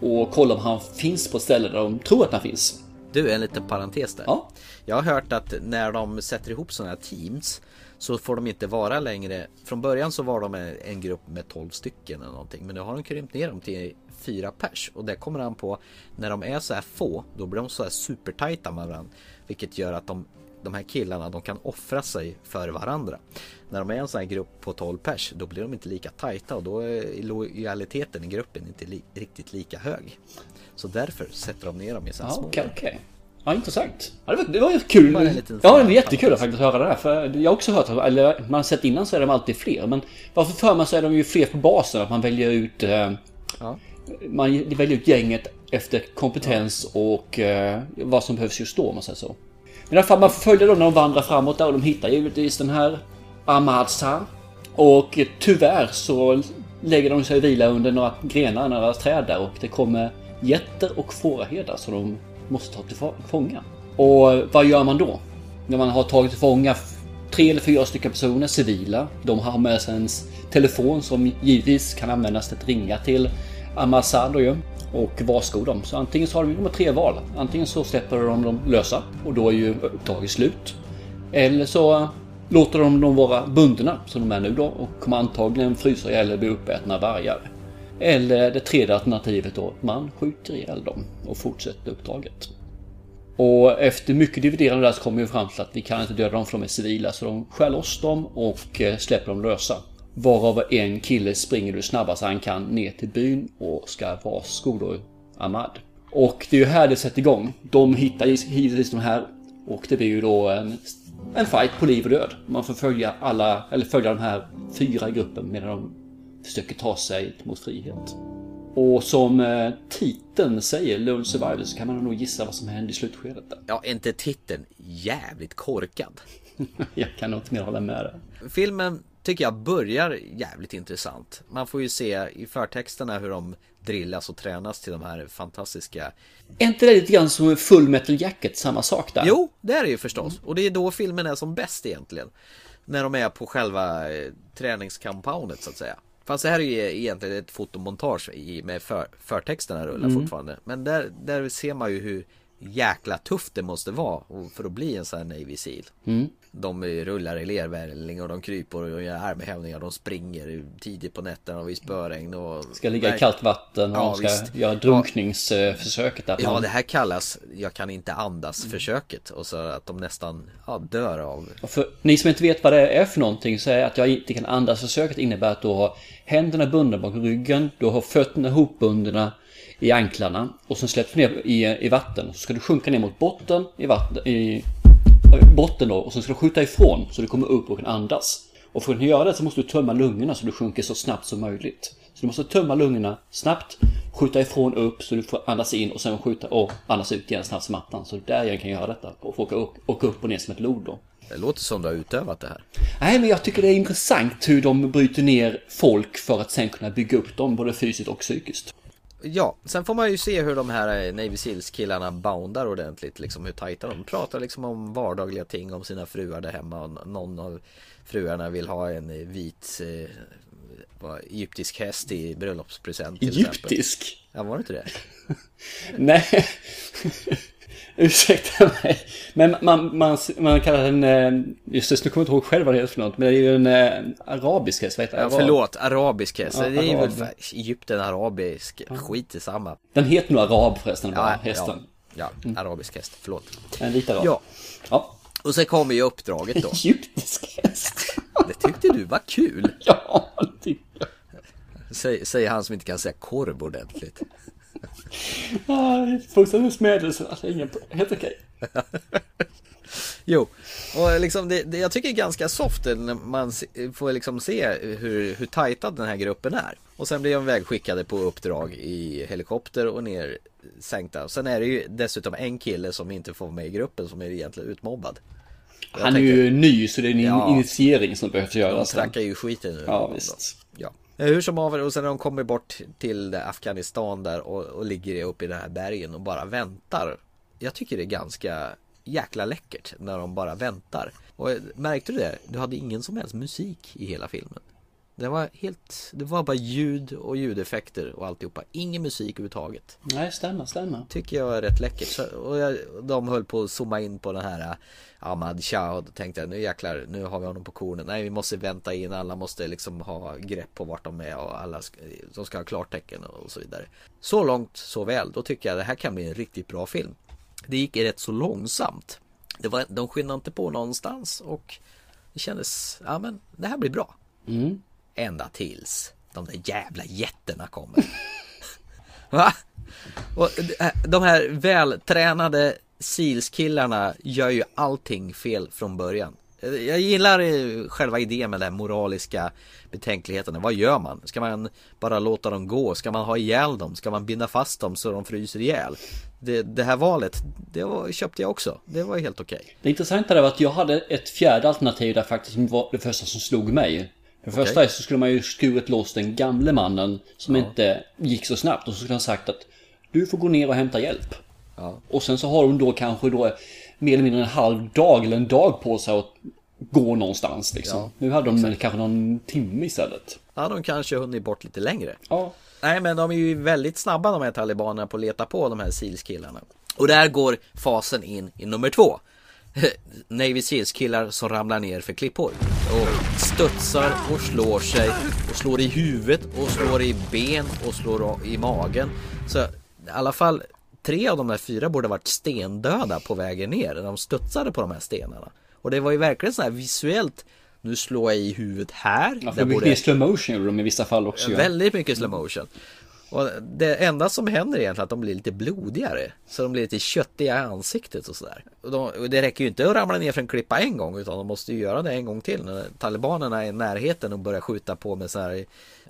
och kolla om han finns på ställen där de tror att han finns. Du, en liten parentes där. Ja. Jag har hört att när de sätter ihop sådana här teams så får de inte vara längre. Från början så var de en grupp med 12 stycken eller någonting. Men nu har de krympt ner dem till fyra pers. Och det kommer an på när de är så här få. Då blir de så här supertajta med varandra. Vilket gör att de, de här killarna de kan offra sig för varandra. När de är en sån här grupp på 12 pers då blir de inte lika tajta och då är lojaliteten i gruppen inte li, riktigt lika hög. Så därför sätter de ner dem i här Ja, små okej, okej. Ja, intressant. Ja, det var, det var ju kul. En liten Ja, det var jättekul att faktiskt höra det där. För jag har också hört, att- eller man har sett innan så är de alltid fler. Men varför för mig så är de ju fler på basen. Att man väljer ut... Eh, Ja. Man väljer ut gänget efter kompetens och eh, vad som behövs just då om man säger så. Men i alla fall man följer dem när de vandrar framåt där och de hittar givetvis den här Amadsa. Och tyvärr så lägger de sig och vila under några grenar, några träd där och det kommer getter och fåraherdar som de måste ta till fånga. Och vad gör man då? När man har tagit till fånga tre eller fyra stycken personer, civila. De har med sig en telefon som givetvis kan användas till att ringa till Amassad då ju. Och varskor dem. Så antingen så har de, de har tre val. Antingen så släpper de dem lösa och då är ju uppdraget slut. Eller så låter de dem vara bundna som de är nu då och kommer antagligen frysa ihjäl eller bli uppätna vargar. Eller det tredje alternativet då, man skjuter ihjäl dem och fortsätter uppdraget. Och efter mycket dividerande där så kommer vi fram till att vi kan inte döda dem för de är civila så de skär loss dem och eh, släpper dem lösa. Varav en kille springer hur snabbast han kan ner till byn och ska varsko då Ahmad. Och det är ju här det sätter igång. De hittar givetvis de här och det blir ju då en, en fight på liv och död. Man får följa alla, eller följa de här fyra gruppen medan de försöker ta sig mot frihet. Och som eh, titeln säger, Lone Survivor, så kan man nog gissa vad som händer i slutskedet. Där. Ja, inte titeln jävligt korkad? Jag kan nog inte mer hålla med där. Filmen tycker jag börjar jävligt intressant. Man får ju se i förtexterna hur de drillas och tränas till de här fantastiska Är inte det lite grann som Full Metal Jacket, samma sak där? Jo, det är det ju förstås. Och det är då filmen är som bäst egentligen. När de är på själva eh, träningskampoundet så att säga. Fast det här är ju egentligen ett fotomontage med för, förtexterna rullar Mm. fortfarande. Men där, där ser man ju hur jäkla tufft det måste vara för att bli en sån här Navy Seal. Mm. De rullar i lervälling och de kryper och gör armhävningar. De springer tidigt på nätterna och i spöregn och... Ska ligga i kallt vatten och Ja, de ska visst. göra drunkningsförsöket. Ja, man- det här kallas Jag kan inte andas försöket och så att de nästan ja, dör av Och För ni som inte vet vad det är för någonting så är att jag inte kan andas försöket innebär att du har händerna bundna bakom ryggen, du har fötterna hopbundna i anklarna och sen släpps du ner i, i vatten. Så ska du sjunka ner mot botten i vatten, i botten då och sen ska du skjuta ifrån så du kommer upp och kan andas. Och för att kunna göra det så måste du tömma lungorna så du sjunker så snabbt som möjligt. Så du måste tömma lungorna snabbt, skjuta ifrån upp så du får andas in och sen skjuta och andas ut igen snabbt som attan. Så där jag kan göra detta och få åka, upp- åka upp och ner som ett lod då. Det låter som du har utövat det här Nej, men jag tycker det är intressant hur de bryter ner folk för att sen kunna bygga upp dem både fysiskt och psykiskt. Ja, sen får man ju se hur de här eh, Navy Seals killarna boundar ordentligt liksom hur tajta de pratar liksom om vardagliga ting om sina fruar där hemma och någon av fruarna vill ha en eh, vit eh, vad, egyptisk häst i bröllopspresent till exempel. Egyptisk? Ja, var det inte det? Nej, ursäkta mig. Men man, man, man kallar den, eh, just det, nu kommer jag inte ihåg själv vad det är för något, men det är ju en eh, arabisk häst, vad heter det? Ja, förlåt, arabisk häst. Ja, det är väl arab. fa- Egypten, arabisk, skit i samma. Den heter nog arab förresten, Ja, bara, hästen. Ja, ja, arabisk häst, förlåt. En vit arab. Ja. ja. Och sen kommer ju uppdraget då. Egyptisk häst. Det tyckte du var kul. Ja, det tycker jag. Säg- Säger han som inte kan säga korv ordentligt. Fullständig smädelse, alltså ingen, helt okej. Jo, och liksom det, det, jag tycker det är ganska soft när man får liksom se hur, hur tajtad den här gruppen är. Och sen blir de vägskickade på uppdrag i helikopter och ner sänkta. Sen är det ju dessutom en kille som inte får vara med i gruppen som är egentligen utmobbad. Jag Han är tänker- ju ny så det är en Ja. initiering som behövs De göras. snackar ju skiten nu. Ja, visst. Eh, hur som haver, och sen när de kommer bort till Afghanistan där och, och ligger uppe i den här bergen och bara väntar. Jag tycker det är ganska jäkla läckert när de bara väntar. Och eh, märkte du det? Du hade ingen som helst musik i hela filmen. Det var helt, det var bara ljud och ljudeffekter och alltihopa. Ingen musik överhuvudtaget. Nej, stämmer, stämmer. Tycker jag är rätt läckert. Så, och jag, de höll på att zooma in på den här eh, Ahmad Shah och då tänkte jag nu jäklar, nu har vi honom på kornen. Nej, vi måste vänta in, alla måste liksom ha grepp på vart de är och alla de ska ha klartecken och så vidare. Så långt, så väl. Då tycker jag det här kan bli en riktigt bra film. Det gick rätt så långsamt. Det var, de skyndade inte på någonstans och det kändes, ja men det här blir bra. Mm. Ända tills de där jävla jätterna kommer. Va? Och eh, de här vältränade SEALS-killarna gör ju allting fel från början. Eh, jag gillar eh, själva idén med den moraliska betänkligheten. Vad gör man? Ska man bara låta dem gå? Ska man ha ihjäl dem? Ska man binda fast dem så de fryser ihjäl? Det, det här valet, det var, köpte jag också. Det var helt okej. Det intressanta var att jag hade ett fjärde alternativ där faktiskt som var det första som slog mig. För Okej. första så skulle man ju skurit loss den gamle mannen som Ja. inte gick så snabbt och så skulle han sagt att Du får gå ner och hämta hjälp. Ja. Och sen så har de då kanske då mer eller mindre en halv dag eller en dag på sig att gå någonstans liksom. Ja, nu hade de väl kanske någon timme istället. Ja, de kanske hunnit bort lite längre. Ja. Nej, men de är ju väldigt snabba de här talibanerna på att leta på de här SEALs-killarna. Och där går fasen in i nummer två. Navy Seals-killar som ramlar ner för klippor. Och studsar och slår sig och slår i huvudet och slår i ben och slår i magen. Så i alla fall tre av de där fyra borde varit stendöda på vägen ner när de studsade på de här stenarna. Och det var ju verkligen så här visuellt nu slår jag i huvudet här. Ja, för borde- mycket slow motion gjorde de i vissa fall också. ju. Väldigt mycket slow motion. Och det enda som händer egentligen är att de blir lite blodigare. Så de blir lite köttiga i ansiktet och sådär. Och, de, och det räcker ju inte att ramla ner för en klippa en gång utan de måste ju göra det en gång till när talibanerna är i närheten och börjar skjuta på med så här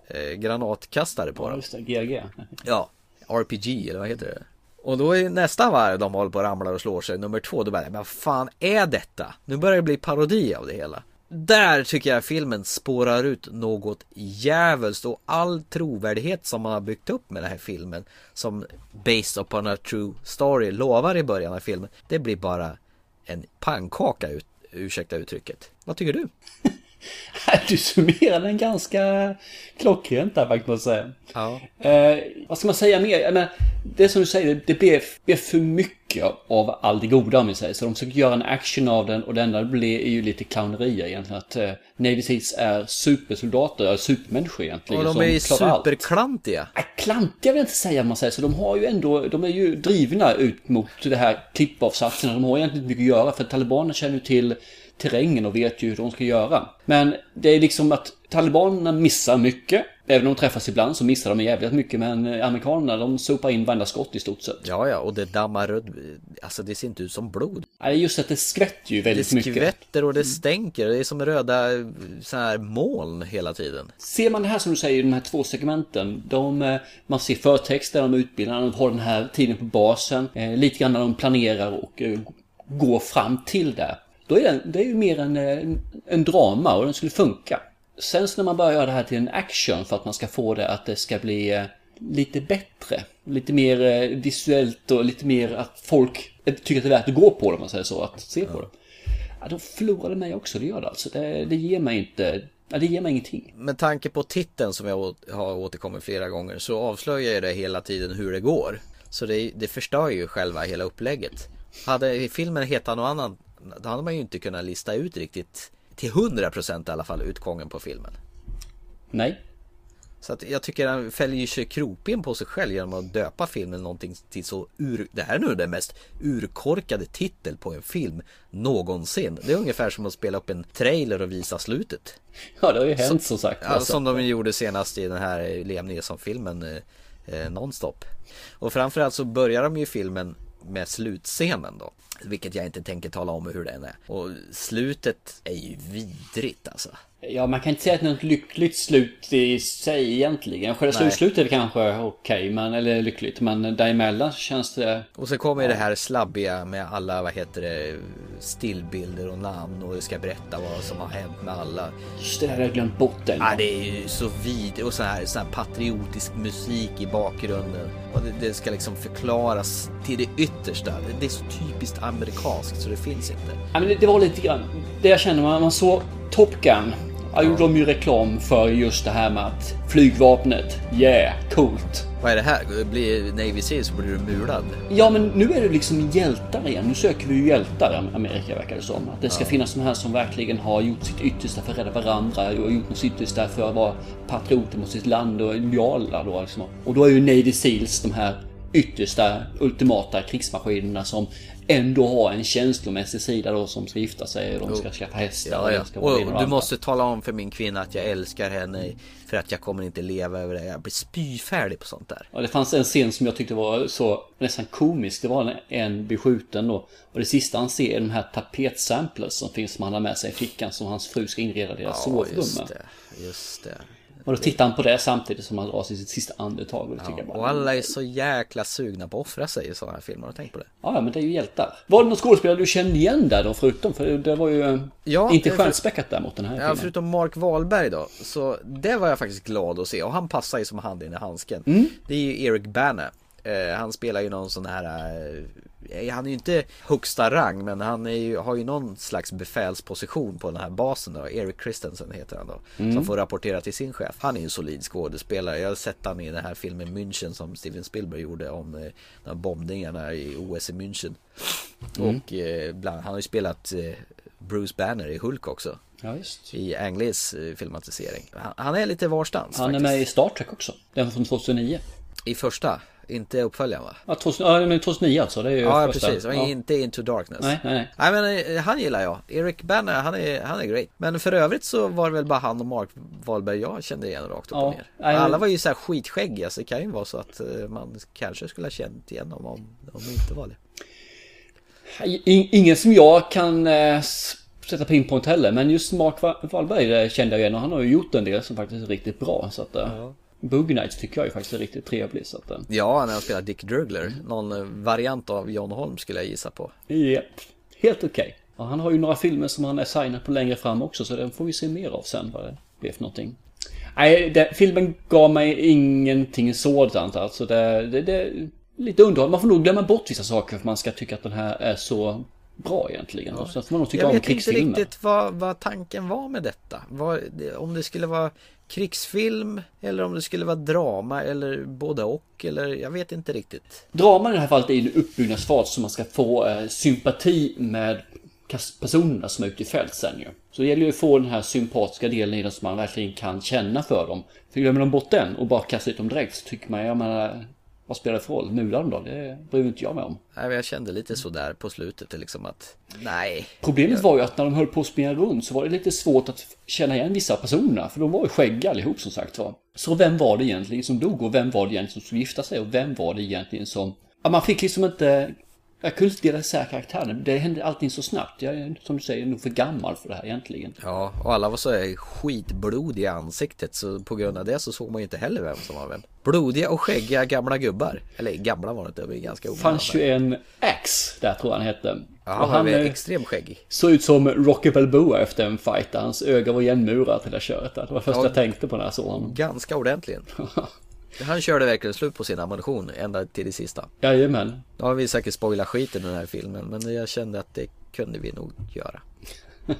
eh, granatkastare på Ja, dem. just det. GG. Ja, RPG eller vad heter det? Och då är nästa varv de håller på och ramlar och slår sig, nummer två, då bara, men vad fan är detta? Nu börjar det bli parodi av det hela. Där tycker jag filmen spårar ut något djävulskt och all trovärdighet som man har byggt upp med den här filmen som based upon a true story lovar i början av filmen. Det blir bara en pannkaka ut, ursäkta uttrycket. Vad tycker du? Du summerar den ganska klockrent där faktiskt måste säga. Ja. Eh, vad ska man säga mer? Menar, det som du säger, det blev, blev för mycket av all det goda om vi säger. Så de försöker göra en action av den och det enda det blir är ju lite clownerier egentligen. Att eh, Navy Seals är supersoldater, är supermänniskor egentligen. Och de är ju allt. superklantiga. Nej, Klantiga vill jag inte säga om man säger så. De har ju ändå, de är ju drivna ut mot det här klippavsatserna. De har egentligen inte mycket att göra för talibanerna känner ju till terrängen och vet ju hur de ska göra. Men det är liksom att talibanerna missar mycket. Även om de träffas ibland så missar de jävligt mycket. Men eh, amerikanerna de sopar in varenda skott i stort sett. Ja, ja, och det dammar röd, alltså det ser inte ut som blod. Nej, just att det skvätter ju Det väldigt mycket. skvätter och det stänker. Det är som röda så här moln hela tiden. Ser man det här som du säger, de här två segmenten. De, eh, man ser förtexter, de utbildar, de har den här tiden på basen. Eh, lite grann när de planerar och eh, går fram till det. Då är den, det är ju mer en, eh, en drama och den skulle funka. Sen så när man börjar göra det här till en action för att man ska få det att det ska bli eh, lite bättre. Lite mer eh, visuellt och lite mer att folk tycker att det är värt att gå på det om man säger så, att se på det. Ja, då förlorar det mig också, det gör det alltså. Det, det ger mig inte, ja, det ger mig ingenting. Med tanke på titeln som jag har återkommit flera gånger så avslöjar det hela tiden hur det går. Så det, det förstör ju själva hela upplägget. Hade filmen hetat något annat då hade man ju inte kunnat lista ut riktigt till 100% i alla fall utgången på filmen. Nej. Så att jag tycker han fäller sig kroppen på sig själv genom att döpa filmen någonting till så ur... Det här är nu den mest urkorkade titel på en film någonsin. Det är ungefär som att spela upp en trailer och visa slutet. Ja, det har ju hänt som sagt. Ja, Alltså. som de gjorde senast i den här Liam Neeson-filmen eh, eh, Nonstop. Och framförallt så börjar de ju filmen med slutscenen då. Vilket jag inte tänker tala om hur den är. Och slutet är ju vidrigt alltså. Ja, man kan inte säga att det är något lyckligt slut i sig egentligen. Själva slutslutet kanske okej, men eller lyckligt. Men däremellan så känns det... Och så kommer det här slabbiga med alla, vad heter det, stillbilder och namn och ska berätta vad som har hänt med alla. Just det där jag glömt bort den. Ja, det är ju så vid och så här, så här patriotisk musik i bakgrunden. Och det, det ska liksom förklaras till det yttersta. Det är så typiskt amerikanskt så det finns inte. Ja, men det, det var lite grann... Det jag känner, man, man såg Top Gun. Ja, gjorde de ju reklam för just det här med att flygvapnet, yeah, coolt. Vad är det här? Blir Navy Seals så blir du mulad. Ja, men nu är det liksom hjältar igen. Nu söker vi ju hjältar i Amerika verkar det som. Att det ska finnas de här som verkligen har gjort sitt yttersta för att rädda varandra och gjort sitt yttersta för att vara patrioter mot sitt land och lojala då liksom. Och då är ju Navy Seals de här yttersta ultimata krigsmaskinerna som ändå har en känslomässig sida då som ska gifta sig och de ska skaffa hästar. Ja, och ja. ena Och och du måste tala om för min kvinna att jag älskar henne för att jag kommer inte leva över det. Jag blir spyfärdig på sånt där. Ja, det fanns en scen som jag tyckte var så nästan komisk. Det var en blir skjuten då. Och det sista han ser är de här tapetsamplers som finns som han har med sig i fickan som hans fru ska inreda deras sovrum just med. det. Just det. Och då tittar han på det samtidigt som han drar sig sitt sista andetag. Och, jag bara, Och alla är så jäkla sugna på att offra sig i sådana här filmer. Tänkt på det? ja, ja, men det är ju hjältar. Var det någon skådespelare du kände igen där då förutom? För det var ju Ja, inte för- stjärnspäckat där mot den här Ja, filmen. förutom Mark Wahlberg då. Så det var jag faktiskt glad att se. Och han passar ju som handen i handsken. Mm. Det är ju Eric Bana. Eh, han spelar ju någon sån här eh, Han är ju inte högsta rang men han ju, har ju någon slags befälsposition på den här basen då Eric Christensen heter han då Mm. Som får rapportera till sin chef Han är ju en solid skådespelare Jag har sett han i den här filmen München som Steven Spielberg gjorde om eh, de här bombningarna i OS i München Mm. Och eh, bland, han har ju spelat eh, Bruce Banner i Hulk också Ja, just. I Ang Lees eh, filmatisering han, han är lite varstans Han är faktiskt. med i Star Trek också. Den från 2009. I första, inte uppföljaren va? Ja, 2000, ja men 2009 alltså. Det är ju Ja första. precis, Ja. inte Into Darkness Nej, nej, nej. Nej men eh, han gillar jag, Eric Banner han är, han är great Men för övrigt så var det väl bara han och Mark Wahlberg jag kände igen rakt upp Ja, och ner nej, Alla var ju så här skitskäggiga så det kan ju vara så att eh, man kanske skulle ha känt igen dem om om de inte var det Ingen som jag kan eh, sätta pinpoint heller. Men just Mark Wa- Wahlberg kände jag igen och han har ju gjort en del som faktiskt är riktigt bra. Så att, eh, Boogie Nights tycker jag ju faktiskt är riktigt trevlig. Så att, eh, Ja, när han spelar Dick Drugler Någon eh, variant av John Holm skulle jag gissa på Japp, helt okej. Och han har ju några filmer som han är signad på längre fram också så den får vi se mer av sen vad det blir för någonting. Nej, det, filmen gav mig ingenting sådant alltså. Det, det, det är lite underhåll. Man får nog glömma bort vissa saker för man ska tycka att den här är så bra egentligen. Och sen får man nog tycka Jag om vet inte riktigt vad, vad tanken var med detta det- Om det skulle vara krigsfilm Eller om det skulle vara drama eller både och eller jag vet inte riktigt Draman i det här fallet är en uppbyggnadsfas så man ska få eh, sympati med personerna som är ute i fält sen ju. Så det gäller ju att få den här sympatiska delen i den som man verkligen kan känna för dem. För glömmer de bort den och bara kastar ut dem direkt så tycker man, jag menar, vad spelar det för roll? Mula dem då? Det bryr inte jag mig om. Nej, men jag kände lite sådär på slutet liksom att Nej Problemet var ju att när de höll på att springa runt så var det lite svårt att känna igen vissa personer. För de var ju skäggiga allihop som sagt var. Så vem var det egentligen som dog och vem var det egentligen som skulle gifta sig och vem var det egentligen som... Ja, man fick liksom inte... Jag kunde inte dela isär karaktären. Det hände allting så snabbt. Jag är, som du säger, nog för gammal för det här egentligen. Ja, och alla var så här skitblodiga i ansiktet så på grund av det så såg man ju inte heller vem som var vem. Blodiga och skäggiga gamla gubbar. Eller gamla var det inte, de var ju ganska unga. fanns ju en Axe, där tror jag han hette. Ja, Och han var eh, extremt skäggig. såg ut som Rocky Balboa efter en fight. Hans öga var igenmurat hela köret. Det var det första Ja. jag tänkte på när jag såg honom. Ganska ordentligen. Han körde verkligen slut på sin ammunition ända till det sista. Jajamän. Nu har vi säkert spoilat skiten i den här filmen men jag kände att det kunde vi nog göra.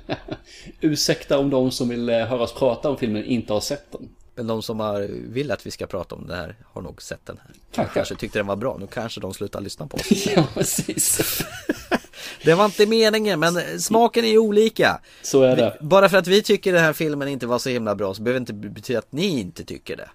Ursäkta om de som vill eh, höra oss prata om filmen inte har sett den. Men de som har, vill att vi ska prata om det här har nog sett den här. Kanske. Kanske tyckte den var bra, nu kanske de slutar lyssna på oss. ja, precis. Det var inte meningen men smaken är ju olika. Så är det. Bara för att vi tycker den här filmen inte var så himla bra så behöver det inte betyda att ni inte tycker det.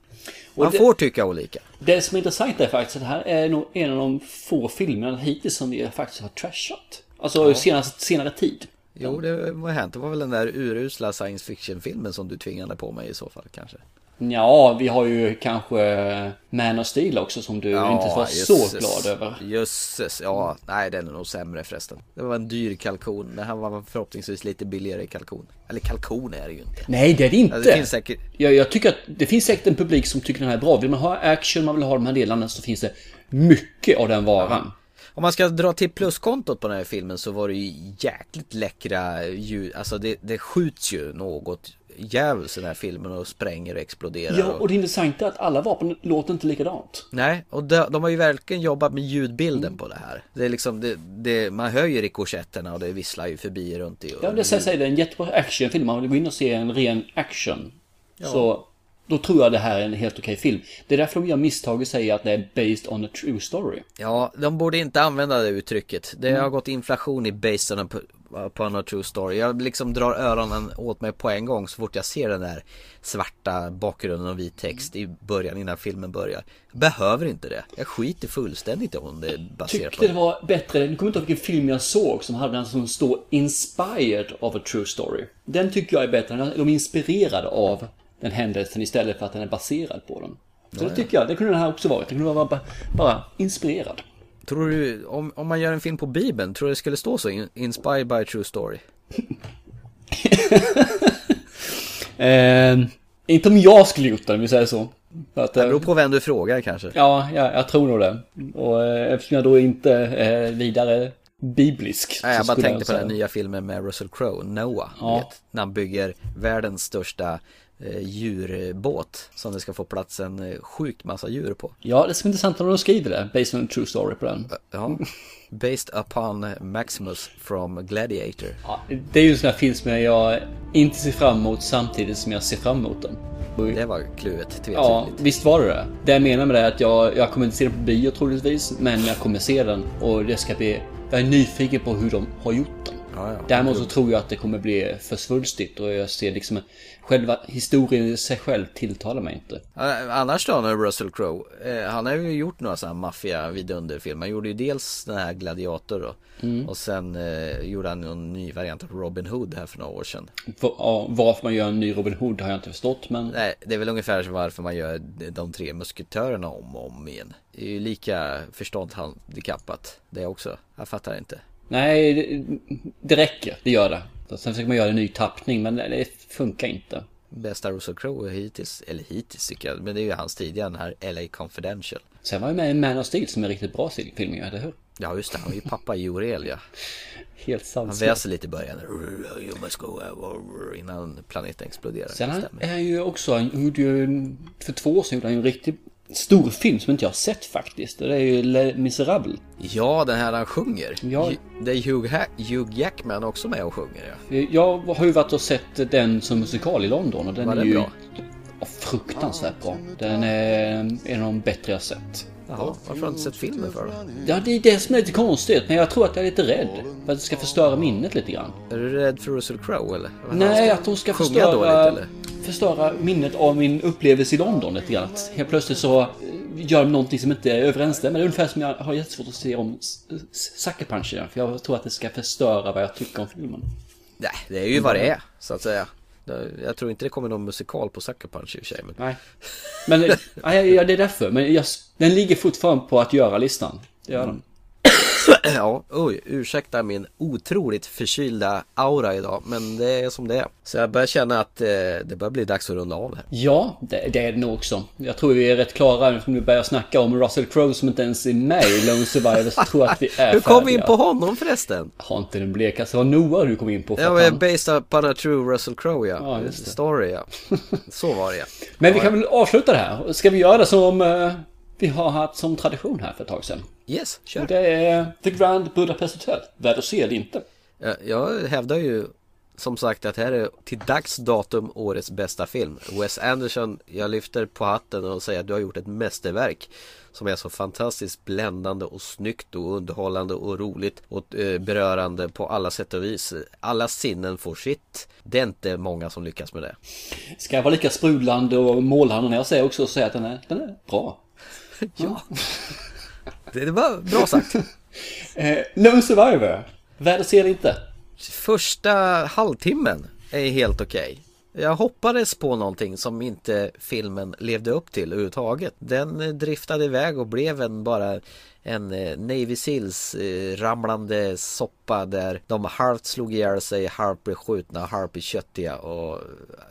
Och Man det- får tycka olika. Det som är intressant är faktiskt att det här är nog en av de få filmerna hittills som vi faktiskt har trashat. Alltså senast, senare tid. Jo, det var hänt. Det var väl den där urusla science fiction-filmen som du tvingade på mig i så fall kanske. Ja, vi har ju kanske Man of Steel också som du inte var så glad över. Jösses, ja, nej den är nog sämre förresten. Det var en dyr kalkon, det här var förhoppningsvis lite billigare kalkon. Eller kalkon är det ju inte. Nej, det är det inte. Ja, det finns säkert, Jag, jag tycker att det finns säkert en publik som tycker den här är bra. Vill man ha action, man vill ha de här delarna så finns det mycket av den varan. om man ska dra till pluskontot på den här filmen så var det ju jäkligt läckra ljud, alltså det, det skjuts ju något djävulskt i den här filmen och spränger och exploderar. Ja, och... det intressanta är att alla vapen låter inte likadant. Nej, och de, de har ju verkligen jobbat med ljudbilden på det här. Det är liksom, det, det, man hör ju rikoschetterna och det visslar ju förbi runt i. Ja, det säger det är en jättebra actionfilm. Man vill gå in och se en ren action. Så då tror jag det här är en helt okej film. Det är därför de gör misstag och säger att det är based on a true story. Ja, de borde inte använda det uttrycket. Det har gått inflation i based on a, på a true story. Jag liksom drar öronen åt mig på en gång så fort jag ser den där svarta bakgrunden och vit text i början innan filmen börjar. Behöver inte det. Jag skiter fullständigt om det är baserat på Tyckte det var bättre, nu kommer inte ihåg vilken film jag såg som hade den som står inspired of a true story. Den tycker jag är bättre, de är inspirerade av den händelsen istället för att den är baserad på den. Så det tycker jag, det kunde den här också varit. Den kunde vara bara, bara inspirerad. Tror du, om, om man gör en film på Bibeln, tror du det skulle stå så? In, inspired by true story? Eh, inte om jag skulle gjort den, vi säger så. Att, Det eh, beror på vem du frågar kanske. ja, ja, jag tror nog det. Och eh, eftersom jag då inte är vidare biblisk. Nej, jag bara tänkte på säga- den nya filmen med Russell Crowe, Noah. Ja. Vet, när han bygger världens största eh, djurbåt som det ska få plats en eh, sjukt massa djur på. Ja, det är så intressant när de skriver det, based on a true story på den. Ja, based upon Maximus from Gladiator. Ja, det är ju en sån här film som jag inte ser fram emot samtidigt som jag ser fram emot den. Det var kluvet, tvetydigt. Ja, visst var det det. Det jag menar med det är att jag, jag kommer inte se den på bio troligtvis, men jag kommer se den och det ska bli... Jag är nyfiken på hur de har gjort den. Ja, ja. Däremot så tror jag att det kommer bli för svulstigt och jag ser liksom själva historien i sig själv tilltalar mig inte. Annars då, när Russell Crowe, eh, han har ju gjort några sådana maffia vidunderfilmer. Han gjorde ju dels den här Gladiator då. Mm. Och sen eh, gjorde han en ny variant av Robin Hood här för några år sedan. För, ja, varför man gör en ny Robin Hood har jag inte förstått, men... Nej, det är väl ungefär varför man gör de tre musketörerna om och om igen. Det är ju lika förståndshandikappat det också. Jag fattar inte. Nej, det, det räcker. Det gör det. Sen försöker man göra en ny tappning, men det funkar inte. Bästa Russell Crowe hittills, eller hittills tycker jag, men det är ju hans tidigare, den här LA Confidential. Sen var jag med i Man of Steel som är en riktigt bra film, eller hur? Ja just det, han var ju pappa i Jorel ja. Helt sant. Han väser lite i början. Innan planeten exploderar. Sen han är han ju också, han gjorde ju, för två år sedan gjorde han ju en riktigt stor film som inte jag har sett faktiskt. Och det är ju Les Misérables. Ja, den här han sjunger. Ja. Det är Hugh, ha- Hugh Jackman också med och sjunger ja. Jag har ju varit och sett den som musikal i London och den Var är den ju bra? Ja, fruktansvärt bra. Den är en av de bättre jag sett. Jaha, varför har du inte sett filmen för då? Ja, det är det som är lite konstigt, men jag tror att jag är lite rädd. För att det ska förstöra minnet lite grann. Är du rädd för Russell Crowe eller? Vad Nej, att hon ska förstöra, dåligt eller? Förstöra minnet av min upplevelse i London lite grann. Att helt plötsligt så eh, gör de någonting som inte överensstämmer. Ungefär som jag har jättesvårt att se om Sucker Punch igen. För jag tror att det ska förstöra vad jag tycker om filmen. Nej, det är ju vad det är så att säga. Jag tror inte det kommer någon musikal på Sucker Punch i och för sig. Men... Nej. Men eh, ja, det är därför. Men jag, den ligger fortfarande på att göra-listan. Det gör den. Ja, oj, ursäkta min otroligt förkylda aura idag, men det är som det är. Så jag börjar känna att eh, det börjar bli dags att runda av här. Ja, det, det är det nog också. Jag tror vi är rätt klara nu som vi börjar snacka om Russell Crowe som inte ens är med i Lone Survivor. Så tror jag att vi är Hur kom vi in färdiga. på honom förresten? Har inte den blekaste. Det var Noah du kom in på. Ja, han... based upon a true Russell Crowe ja. Ja, just det. Story ja. Så var det ja. Men vi kan väl avsluta det här. Ska vi göra det som eh, vi har haft som tradition här för ett tag sedan? Yes, kör. Och det är The Grand Budapest Hotel. Värd att se eller inte. Ja, Jag hävdar ju som sagt att här är till dags datum årets bästa film. Wes Anderson, jag lyfter på hatten och säger att du har gjort ett mästerverk som är så fantastiskt bländande och snyggt och underhållande och roligt och eh, berörande på alla sätt och vis. Alla sinnen får sitt. Det är inte många som lyckas med det. Ska jag vara lika sprudlande och målande när jag säger också säga att den är, den är bra. Ja. Det, var bra sagt. Eh, Lone Survivor. Värd att se eller inte? Första halvtimmen är helt okej. Jag hoppades på någonting som inte filmen levde upp till överhuvudtaget. Den driftade iväg och blev en bara en eh, Navy Seals eh, ramlande soppa där de halvt slog ihjäl sig, halvt blev skjutna, halvt blev köttiga och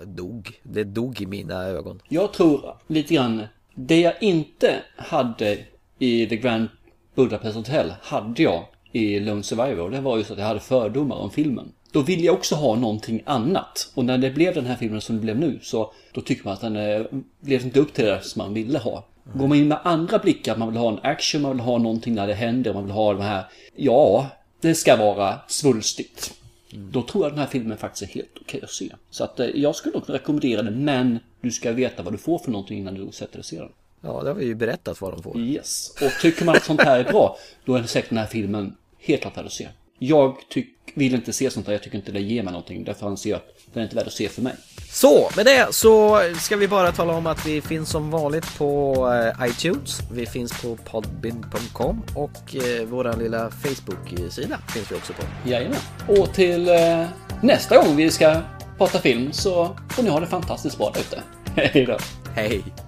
dog. Det dog i mina ögon. Jag tror lite grann, det jag inte hade i The Grand Budapest Hotel hade jag i Lone Survivor. Det var just att jag hade fördomar om filmen. Då ville jag också ha någonting annat. Och när det blev den här filmen som det blev nu så då tycker man att den eh, blev inte upp till det som man ville ha. Går man in med andra blickar, man vill ha en action, man vill ha någonting när det händer, man vill ha de här, ja, det ska vara svulstigt. Då tror jag den här filmen faktiskt är helt okej att se. Så att eh, jag skulle nog rekommendera den, men du ska veta vad du får för någonting innan du sätter dig och ser den. Ja, det har vi ju berättat vad de får. Yes. Och tycker man att sånt här är bra, då är det säkert den här filmen helt klart värd att se. Jag tyck, vill inte se sånt här, jag tycker inte det ger mig någonting. Därför anser jag att den är inte värd att se för mig. Så med det så ska vi bara tala om att vi finns som vanligt på eh, iTunes. Vi finns på podbin.com och eh, våran lilla Facebook-sida finns vi också på. Jajamän. Och till eh, nästa gång vi ska prata film så får ni ha det fantastiskt bra ute. Hej då. Hej!